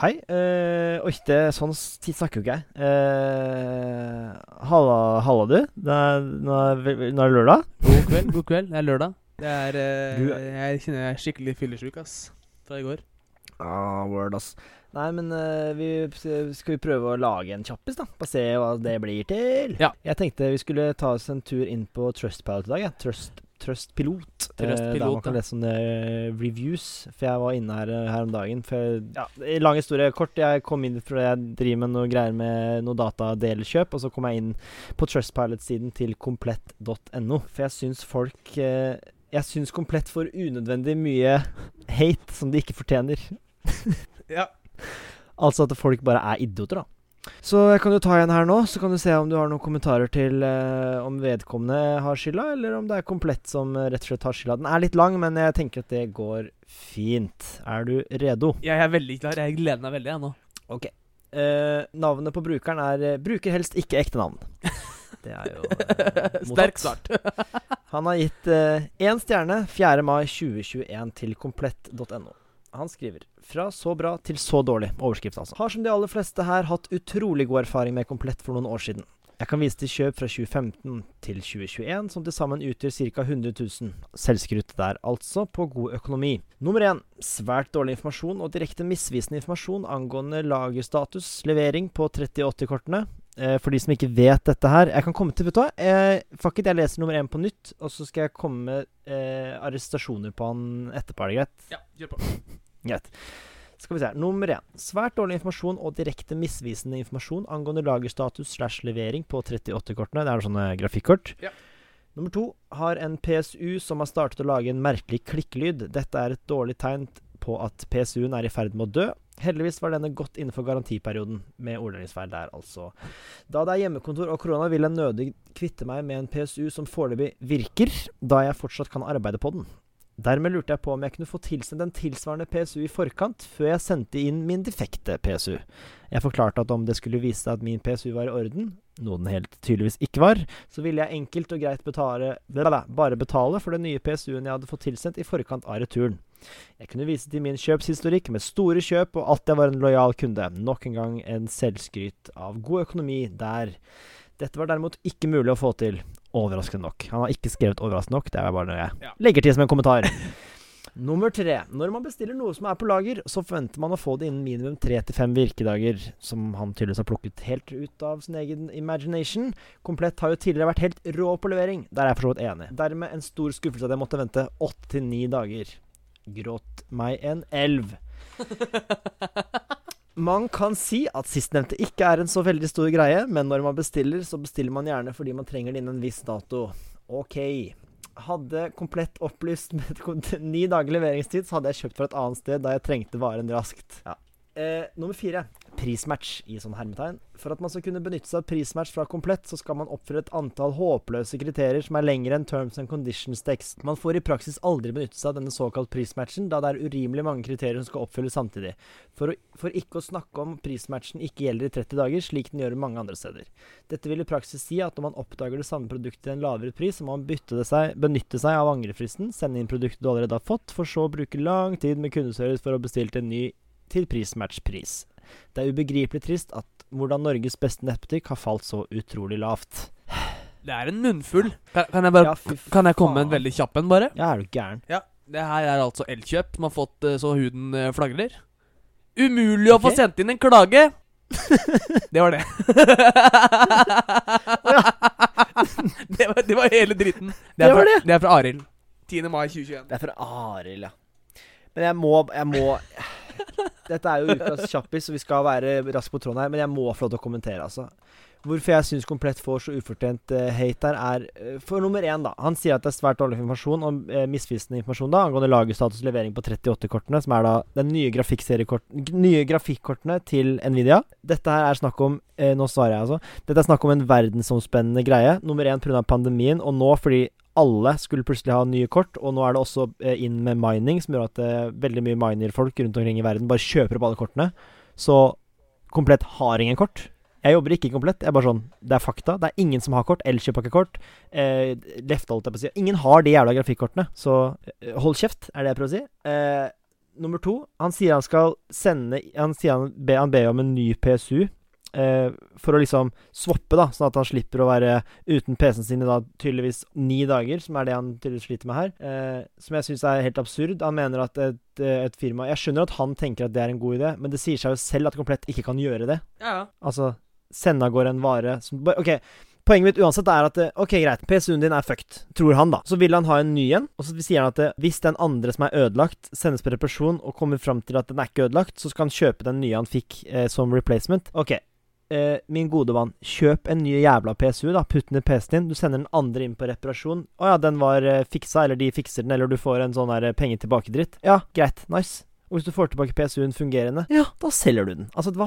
Hei. Uh, oi, det er sånn tid snakker jo ikke jeg. Uh, halla, halla, du. Det er, nå, er, nå er det lørdag. God kveld. god kveld. Det er lørdag. Det er, uh, du, jeg kjenner jeg er skikkelig fyllesyk, ass. Fra i går. Ah, word, ass. Nei, men uh, vi, skal vi prøve å lage en kjappis, da? Bare se hva det blir til. Ja. Jeg tenkte vi skulle ta oss en tur inn på Trustpilot i dag. Ja. Trust Trust Pilot. Trust eh, der man kan lese sånne reviews. For jeg var inne her, her om dagen. For ja, Lang historie kort. Jeg kom inn fordi jeg driver med noe greier med noe datadelkjøp. Og så kom jeg inn på Trustpilot-siden til komplett.no. For jeg syns folk eh, Jeg syns Komplett får unødvendig mye hate som de ikke fortjener. ja. Altså at folk bare er idioter, da. Så jeg kan jo ta en her nå, så kan du se om du har noen kommentarer til uh, om vedkommende har skylda, eller om det er komplett som uh, rett og slett har skylda. Den er litt lang, men jeg tenker at det går fint. Er du redo? Jeg er veldig klar. Jeg gleder meg veldig, jeg nå. Ok. Uh, navnet på brukeren er Bruker helst ikke ekte navn. Det er jo Sterk start. Han har gitt én stjerne 4. mai 2021 til komplett.no. Han skriver fra så bra til så dårlig. Overskrift, altså. Har som de aller fleste her hatt utrolig god erfaring med Komplett for noen år siden. Jeg kan vise til kjøp fra 2015 til 2021, som til sammen utgjør ca. 100 000. Selvskryt der, altså, på god økonomi. Nummer én svært dårlig informasjon og direkte misvisende informasjon angående lagerstatus, levering på 3080-kortene. Eh, for de som ikke vet dette her Jeg kan komme til, vet du hva. Eh, fuck it, jeg leser nummer én på nytt, og så skal jeg komme med eh, arrestasjoner på han etterpå. Er det greit? Ja, gjør på. Greit. Skal vi se. Nummer én. Svært dårlig informasjon og direkte misvisende informasjon angående lagerstatus slash levering på 38-kortene. Det er sånne grafikkort. Ja. Nummer to har en PSU som har startet å lage en merkelig klikklyd. Dette er et dårlig tegn på at PSU-en er i ferd med å dø. Heldigvis var denne godt innenfor garantiperioden, med ordleggingsfeil der, altså. Da det er hjemmekontor og korona, vil jeg nødig kvitte meg med en PSU som foreløpig virker, da jeg fortsatt kan arbeide på den. Dermed lurte jeg på om jeg kunne få tilsendt en tilsvarende PSU i forkant, før jeg sendte inn min defekte PSU. Jeg forklarte at om det skulle vise seg at min PSU var i orden, noe den helt tydeligvis ikke var, så ville jeg enkelt og greit betale, bare betale for den nye PSU-en jeg hadde fått tilsendt i forkant av returen. Jeg kunne vise til min kjøpshistorikk med store kjøp og at jeg var en lojal kunde. Nok en gang en selvskryt av god økonomi der. Dette var derimot ikke mulig å få til, overraskende nok. Han har ikke skrevet 'overraskende nok', det er bare noe jeg legger til som en kommentar. Nummer tre. Når man bestiller noe som er på lager, så forventer man å få det innen minimum tre til fem virkedager, som han tydeligvis har plukket helt ut av sin egen imagination. Komplett har jo tidligere vært helt rå på levering. Der er jeg for så vidt enig. Dermed en stor skuffelse at jeg måtte vente åtte til ni dager. Gråt meg en elv. Man kan si at sistnevnte ikke er en så veldig stor greie, men når man bestiller, så bestiller man gjerne fordi man trenger det innen en viss dato. Ok. Hadde komplett opplyst med ni dager leveringstid, så hadde jeg kjøpt fra et annet sted da jeg trengte varen raskt. Ja. Eh, nummer fire prismatch i sånn hermetegn. For at man skal kunne benytte seg av prismatch fra komplett, så skal man oppfylle et antall håpløse kriterier som er lengre enn terms and conditions-tekst. Man får i praksis aldri benytte seg av denne såkalt prismatchen, da det er urimelig mange kriterier som skal oppfylles samtidig. For, å, for ikke å snakke om prismatchen ikke gjelder i 30 dager, slik den gjør mange andre steder. Dette vil i praksis si at når man oppdager det samme produktet til en lavere pris, så må man seg, benytte seg av angrefristen, sende inn produktet du allerede har fått, for så å bruke lang tid med kundeservice for å bestille til en ny til prismatch-pris. Det er ubegripelig trist at hvordan Norges beste nettbutikk har falt så utrolig lavt. Det er en munnfull. Kan, kan jeg, bare, ja, kan jeg komme med en veldig kjapp en, bare? Ja, er du gæren? Ja, Det her er altså Elkjøp som har fått eh, så huden eh, flagrer. Umulig okay. å få sendt inn en klage! det var det. det, var, det, var, hele dritten. Det er, fra, det er fra Arild. 10. mai 2021. Det er fra Arild, ja. Men jeg må, jeg må dette er jo ukas kjappis, så vi skal være raskt på tråden her. Men jeg må få lov til å kommentere, altså. Hvorfor jeg syns Komplett får så ufortjent uh, hate her, er uh, For nummer én, da. Han sier at det er svært dårlig informasjon og uh, misvisende informasjon da angående lagerstatus levering på 38-kortene, som er da den nye, nye grafikkortene til Nvidia. Dette her er snakk om Nå svarer jeg, altså. Dette er snakk om en verdensomspennende greie. Nummer én pga. pandemien, og nå fordi alle skulle plutselig ha nye kort, og nå er det også eh, inn med mining, som gjør at eh, veldig mye miner-folk rundt omkring i verden bare kjøper opp alle kortene. Så Komplett har ingen kort. Jeg jobber ikke Komplett. Jeg er bare sånn, Det er fakta. Det er ingen som har kort. Elkjøp har ikke kort. Eh, Lefte, holdt jeg på å si. Ingen har de jævla grafikkortene. Så eh, hold kjeft, er det jeg prøver å si. Eh, nummer to Han sier han skal sende Han sier han, be, han ber om en ny PSU. Eh, for å liksom swappe, da, sånn at han slipper å være uten PC-en sin i da tydeligvis ni dager, som er det han tydeligvis sliter med her. Eh, som jeg syns er helt absurd. Han mener at et, et firma Jeg skjønner at han tenker at det er en god idé, men det sier seg jo selv at Komplett ikke kan gjøre det. Ja. Altså, sende av gårde en vare som OK. Poenget mitt uansett er at eh, OK, greit, PSU-en din er fucked, tror han, da. Så vil han ha en ny en, og så sier han at eh, hvis den andre som er ødelagt, sendes på reparasjon og kommer fram til at den er ikke ødelagt, så skal han kjøpe den nye han fikk eh, som replacement. OK. Eh, min gode mann, kjøp en ny jævla PSU, da. Putt den i PC-en din. Du sender den andre inn på reparasjon. Å ja, den var eh, fiksa, eller de fikser den, eller du får en sånn der eh, penger tilbake-dritt. Ja, greit. Nice. Og hvis du får tilbake PSU-en fungerende, ja, da selger du den. Altså, hva,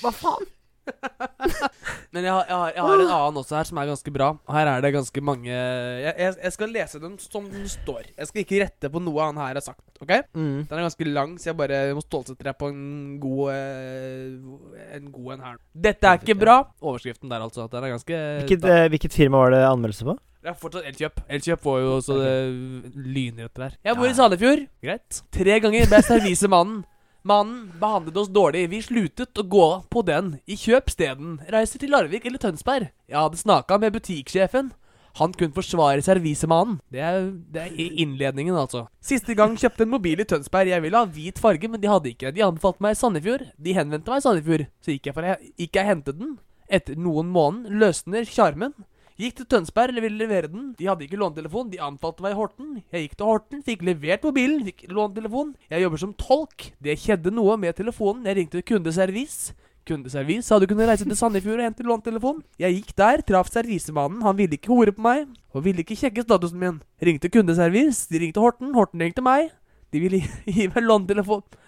hva faen? Men jeg har, jeg, har, jeg har en annen også her som er ganske bra. Her er det ganske mange Jeg, jeg, skal lese den som den står. Jeg skal ikke rette på noe han her har sagt. Ok? Mm. Den er ganske lang, så jeg bare må stålsette deg på en god eh, En god en her. Dette er ikke bra. Overskriften der, altså. Den er ganske Hvilket, eh, hvilket firma var det anmeldelse på? Det er fortsatt Elkjøp. Elkjøp får jo også det okay. lyner der. Jeg bor i. Sandefjord. Greit. Tre ganger ble jeg servisemannen. Mannen behandlet oss dårlig. Vi sluttet å gå på den. I kjøp steden. Reiser til Larvik eller Tønsberg. Jeg hadde snakka med butikksjefen. Han kunne forsvare servisemannen. Det er, det er innledningen, altså. Siste gang kjøpte en mobil i Tønsberg. Jeg ville ha hvit farge, men de hadde ikke. De anbefalte meg Sandefjord. De henvendte meg i Sandefjord. Så gikk jeg for jeg gikk jeg hentet den. Etter noen måneder løsner sjarmen. Gikk til Tønsberg eller ville levere den. De hadde ikke lånetelefon. De anbefalte meg i Horten. Jeg gikk til Horten, fikk levert mobilen, fikk lånetelefon. Jeg jobber som tolk. Det skjedde noe med telefonen. Jeg ringte kundeservice. Kundeservice sa du kunne reise til Sandefjord og hente lånetelefon. Jeg gikk der, traff servicemannen. Han ville ikke hore på meg. Og ville ikke sjekke statusen min. Ringte kundeservice. De ringte Horten. Horten ringte meg. De ville gi- meg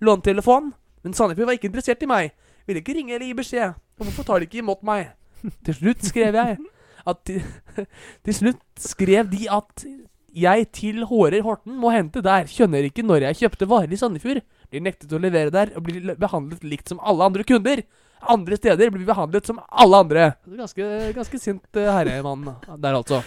lånetelefon. Men Sandefjord var ikke interessert i meg. Ville ikke ringe eller gi beskjed. Og hvorfor tar de ikke imot meg? Til slutt skrev jeg at til, slutt skrev de at jeg til Hårer Horten må hente der. Skjønner ikke når jeg kjøpte varer i Sandefjord. Blir nektet å levere der og blir behandlet likt som alle andre kunder. Andre steder blir behandlet som alle andre. Ganske, ganske sint uh, herremann der, altså.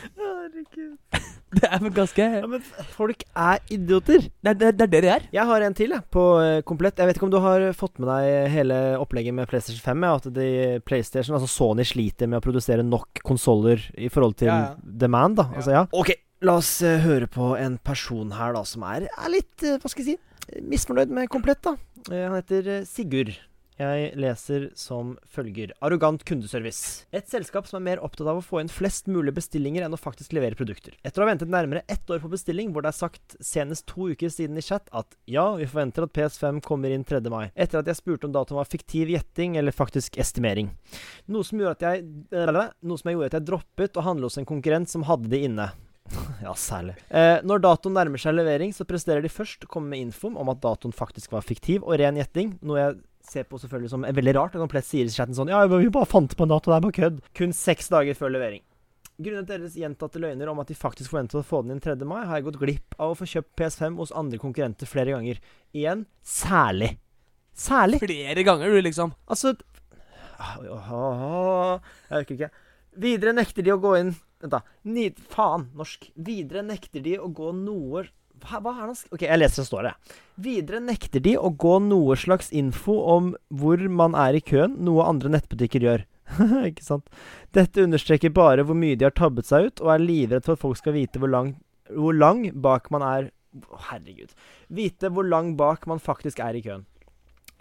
Det er vel ganske Ja, men folk er idioter. Det er det, det, er det de er. Jeg har en til, jeg, på eh, komplett. Jeg vet ikke om du har fått med deg hele opplegget med PlayStation 5? Ja, at de PlayStation, altså Sony sliter med å produsere nok konsoller i forhold til Ja, ja. demand, da. Altså, ja. Ok, la oss eh, høre på en person her, da, som er, er litt, eh, hva skal jeg si, misfornøyd med komplett, da. Eh, han heter eh, Sigurd. Jeg leser som følger. Arrogant kundeservice. Et selskap som er mer opptatt av å få inn flest mulig bestillinger enn å faktisk levere produkter. Etter å ha ventet nærmere ett år på bestilling, hvor det er sagt senest to uker siden i chat at ja, vi forventer at PS5 kommer inn 3. mai. Etter at jeg spurte om datoen var fiktiv gjetting eller faktisk estimering. Noe som gjorde at jeg Noe som gjorde at jeg droppet å handle hos en konkurrent som hadde de inne. Ja, særlig. Eh, når datoen nærmer seg levering, så presterer de først å komme med info om at datoen faktisk var fiktiv og ren gjetting, noe jeg ser på selvfølgelig som veldig rart. Og Komplett sier i chatten sånn Ja, vi bare fant på en dato, det er bare kødd. Kun seks dager før levering. Grunnet deres gjentatte løgner om at de faktisk forventet å få den inn 3. mai, har jeg gått glipp av å få kjøpt PS5 hos andre konkurrenter flere ganger. Igjen særlig. Særlig. Flere ganger, du, liksom. Altså Jeg orker ikke. Videre nekter de å gå inn Vent, da. Faen, norsk. Videre nekter de å gå noe hva, er det Ok, jeg leser det står det. Videre nekter de å gå noe slags info om hvor man er i køen, noe andre nettbutikker gjør. ikke sant? Dette understreker bare hvor mye de har tabbet seg ut, og er livredd for at folk skal vite hvor lang, hvor lang bak man er Herregud. Vite hvor lang bak man faktisk er i køen.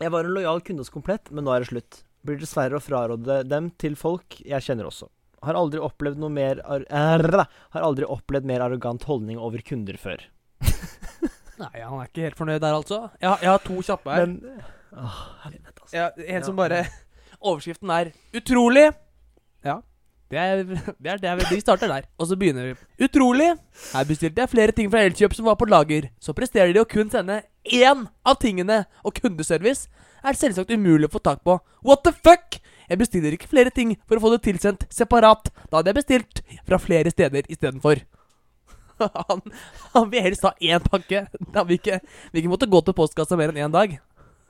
Jeg var en lojal kunde hos Komplett, men nå er det slutt. Blir dessverre å fraråde dem til folk jeg kjenner også. Har aldri opplevd noe mer ar Har aldri opplevd mer arrogant holdning over kunder før. Nei, han er ikke helt fornøyd der, altså. Jeg, har- jeg har to kjappe her. Men Åh, helvete, altså. Ja, en som bare Overskriften er 'Utrolig'. Ja. Det er, det er der vi starter der. Og så begynner vi. Utrolig! Her bestilte jeg flere ting fra Elkjøp som var på lager. Så presterer de å kun sende én av tingene, og kundeservice er selvsagt umulig å få tak på. What the fuck?! Jeg bestiller ikke flere ting for å få det tilsendt separat. Da hadde jeg bestilt fra flere steder istedenfor. Han, han vil helst ha én pakke. Da vil ikke, vil ikke måtte gå til postkassa mer enn én dag.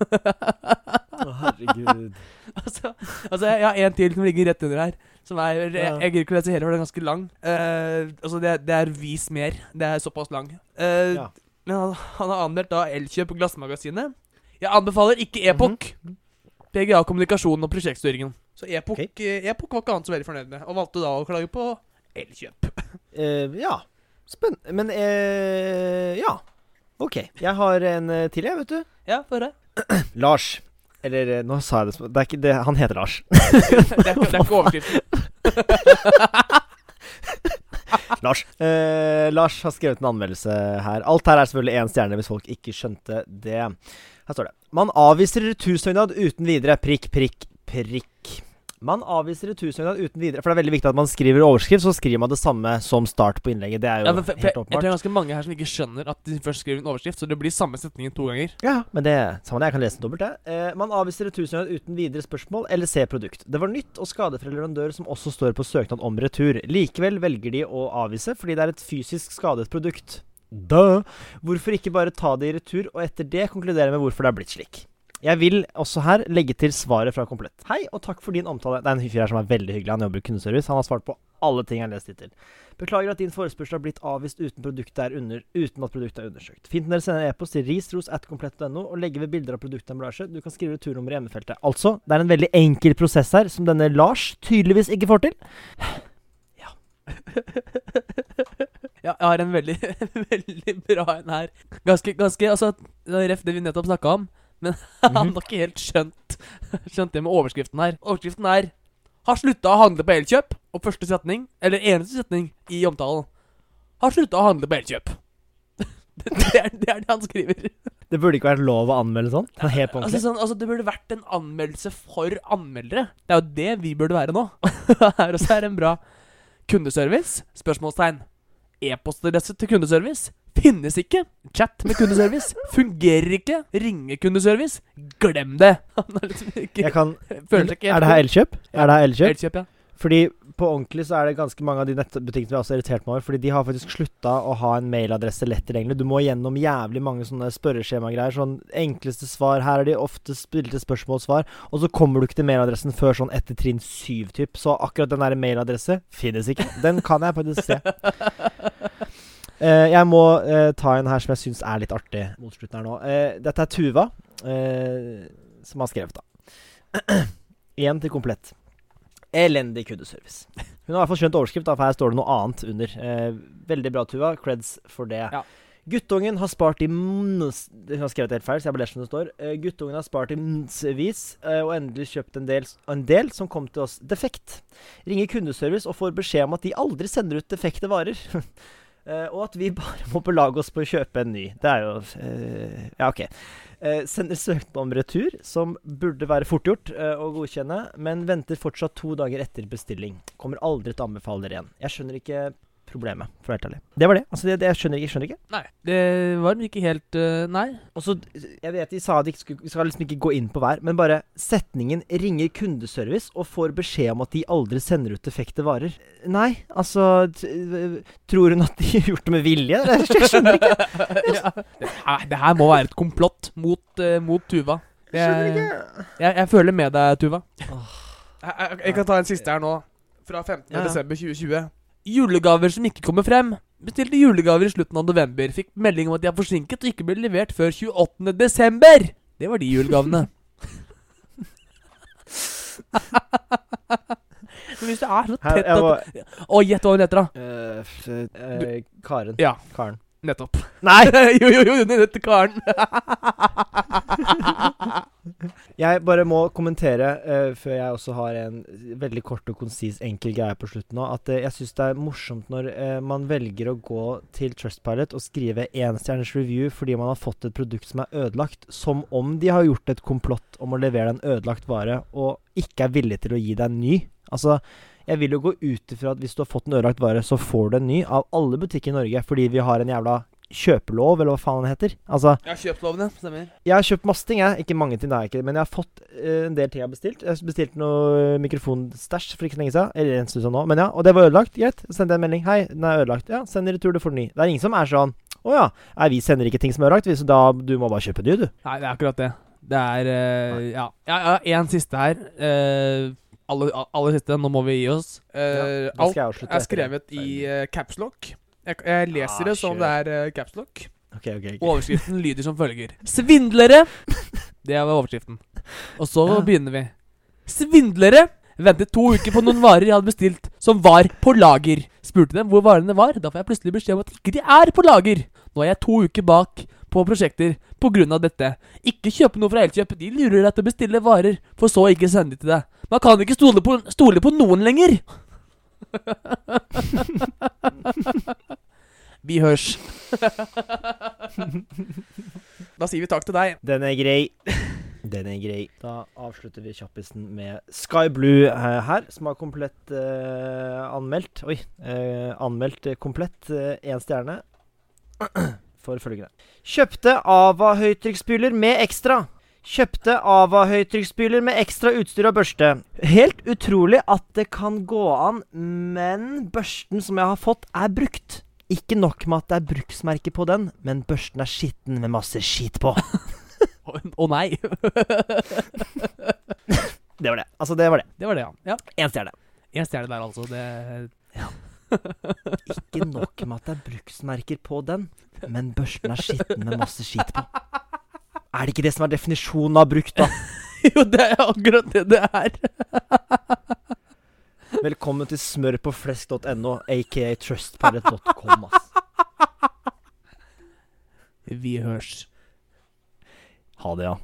Å, herregud. altså, altså, jeg har en til som ligger rett under her. Som er Jeg, jeg gidder ikke å lese hele, for den er ganske lang. Uh, altså, det, det er vis mer. Det er såpass lang. Uh, Ja. Men han, han har anmeldt da Elkjøp og Glassmagasinet. Jeg anbefaler ikke Epok. PGA kommunikasjonen og prosjektstyringen. Så Epok, okay. eh, Epok var ikke han så veldig fornøyd med, og valgte da å klage på Elkjøp. Uh, ja. Spennende. Men eh, ja. OK. Jeg har en eh, til, jeg, vet du. Ja, få høre. Lars. Eller eh, nå sa jeg det som det er ikke det, Han heter Lars. det, er, ikke- det er ikke overskriften. Lars. Eh, Lars har skrevet en anmeldelse her. Alt her er selvfølgelig én stjerne hvis folk ikke skjønte det. Her står det. Man avviser retursøknad uten videre. Prikk, prikk, prikk. Man avviser retursøknad uten videre. For det er veldig viktig at man skriver overskrift, så skriver man det samme som start på innlegget. Det er jo Ja, for, for, helt jeg tror det er ganske mange her som ikke skjønner at de først skriver en overskrift, så det blir samme setningen to ganger. Ja, men det samme det. Jeg kan lese den dobbelt, jeg. Eh, man avviser retursøknad uten videre spørsmål eller se produkt. Det var nytt og skadefri leverandør som også står på søknad om retur. Likevel velger de å avvise fordi det er et fysisk skadet produkt. Da. Hvorfor ikke bare ta det i retur, og etter det konkludere med hvorfor det er blitt slik? Jeg vil også her legge til svaret fra Komplett. Hei, og takk for din omtale. Det er en fyr her som er veldig hyggelig. Han jobber i kundeservice. Han har svart på alle ting jeg har lest hittil. Beklager at din forespørsel har blitt avvist uten, er under, uten at produktet er undersøkt. Fint når dere sender e-post til risros.komplett.no og legger ved bilder av produktemballasje. Du kan skrive returnummer i emnefeltet. Altså, det er en veldig enkel prosess her, som denne Lars tydeligvis ikke får til. Ja, jeg har en veldig, veldig bra en her. Ganske, ganske Altså, ref det vi nettopp snakka om, men han har ikke helt skjønt Skjønt det med overskriften her. Overskriften er 'Har slutta å handle på Elkjøp', og første setning, eller eneste setning i omtalen, 'Har slutta å handle på Elkjøp'. Det, det, er, det er det han skriver. Det burde ikke vært lov å anmelde sånn. Sånn Helt på Altså, sånn, altså Det burde vært en anmeldelse for anmeldere. Det er jo det vi burde være nå. Her også er en bra kundeservice. Spørsmålstegn. E-postadresse til kundeservice finnes ikke. Chat med kundeservice fungerer ikke. Ringekundeservice glem det. Han er liksom ikke Jeg kan Føler seg ikke Er det her Elkjøp? Er det her Elkjøp? Elkjøp, ja. Fordi på ordentlig så er det ganske mange av de nettbutikkene vi har også irritert meg over. Fordi de har faktisk slutta å ha en mailadresse lett tilgjengelig. Du må gjennom jævlig mange sånne spørreskjemagreier. Sånn enkleste svar. Her er de ofte spilte spørsmål-svar. Og så kommer du ikke til mailadressen før sånn etter trinn syv, typ. Så akkurat den der mailadresse finnes ikke. Den kan jeg faktisk se. Eh, jeg må uh, ta en her som jeg syns er litt artig mot slutten her nå. Uh, dette er Tuva som har skrevet, da. Igjen til komplett. Elendig kundeservice. Hun har i hvert fall skjønt overskrift, da, for her står det noe annet under. Veldig bra, Tuva. Creds for det. Ja. Guttungen har spart i mns... Hun har skrevet helt feil, så jeg bare leser som det står. Guttungen har spart i mnsvis og endelig kjøpt en del, en del som kom til oss defekt. Ringer kundeservice og får beskjed om at de aldri sender ut defekte varer. Eh, og at vi bare må belage oss på å kjøpe en ny. Det er jo uh, Ja, OK. Uh, sender søknad om retur, som burde være fortgjort eh, å godkjenne, men venter fortsatt to dager etter bestilling. Kommer aldri til å anbefale dere igjen. Jeg skjønner ikke problemet, for å være helt ærlig. Det var det. Altså, det, det jeg skjønner ikke. Jeg skjønner ikke. Nei. Det var ikke helt uh, Nei. Også, Jeg vet de sa at de ikke skulle, vi skal liksom ikke gå inn på hver, men bare setningen 'ringer kundeservice' og får beskjed om at de aldri sender ut defekte varer. Nei, altså t- Tror hun at de har gjort det med vilje? Jeg skjønner ikke. ja. det, her, det her må være et komplott mot, uh, mot Tuva. Jeg skjønner ikke. jeg, jeg føler med deg, Tuva. Oh. Jeg, jeg, jeg kan ta en siste her nå. Fra 15. Ja, ja. desember 2020. Julegaver som ikke kommer frem. Bestilte julegaver i slutten av november. Fikk melding om at de er forsinket og ikke blir levert før 28. desember. Det var de julegavene. Men hvis det er så tett at Å, gjett hva hun heter, da. Uh, uh, du, Karen. Ja. Karen. Nettopp. Nei! jo, jo, jo, hun heter Karen. Jeg bare må kommentere, uh, før jeg også har en veldig kort og konsis enkel greie på slutten nå, at uh, jeg syns det er morsomt når uh, man velger å gå til Trustpilot og skrive enstjerners review fordi man har fått et produkt som er ødelagt, som om de har gjort et komplott om å levere en ødelagt vare, og ikke er villig til å gi deg en ny. Altså, jeg vil jo gå ut ifra at hvis du har fått en ødelagt vare, så får du en ny av alle butikker i Norge, fordi vi har en jævla kjøpelov, eller hva faen den heter. Altså, Ja, kjøpslovene. Stemmer. jeg har kjøpt masse ting, jeg. Ikke mange ting, da, ikke, men jeg har fått uh, en del ting jeg har bestilt. Jeg bestilte noe mikrofonstæsj for ikke så lenge siden. Eller en stund siden nå. Men ja, og det var ødelagt. Greit. Så sendte jeg en melding. Hei, den er ødelagt. Ja, send i retur, du får den ny. Det er ingen som er sånn Å ja. Nei, vi sender ikke ting som er ødelagt, så da du må bare kjøpe ny, du. Nei, det er akkurat det. Det er uh, Ja. Ja, ja, en siste her. Uh, aller, aller siste. Nå må vi gi oss. Ja, Eh, alt jeg er skrevet i uh, capslock. Jeg, jeg leser ah, det som det er uh, capslock. Okay, okay, okay. Overskriften lyder som følger. Svindlere! Det var overskriften. Og så Ja. begynner vi. Svindlere! Ventet to uker på noen varer jeg hadde bestilt, som var på lager. Spurte dem hvor varene var, da får jeg plutselig beskjed om at ikke de er på lager. Nå er jeg to uker bak på prosjekter på grunn av dette. Ikke kjøpe noe fra Elkjøp, de lurer deg til å bestille varer, for så ikke sende de til deg. Man kan ikke stole på, stole på noen lenger! Vi hørs. da sier vi takk til deg. Den er grei. Den er grei. Da avslutter vi kjappisen med Sky Blue eh, her, som har komplett eh, anmeldt Oi. Eh, anmeldt eh, komplett én stjerne. For følgende. Kjøpte Ava høytrykksspyler med ekstra. Kjøpte Ava høytrykksspyler med ekstra utstyr og børste. Helt utrolig at det kan gå an, men børsten som jeg har fått, er brukt. Ikke nok med at det er bruksmerke på den, men børsten er skitten med masse skit på. Å å nei. Det var det. Altså, det var det. Det var det, ja. ja. Én stjerne. En stjerne der, altså. Det Ikke nok med at det er bruksmerker på den, men børsten er skitten med masse skit på. Er det ikke det som er definisjonen av brukt, da? Jo, det er akkurat det det er. Velkommen til smør på flesk.no, aka trustpilot.com, ass. Vi hørs. Ha det, ja.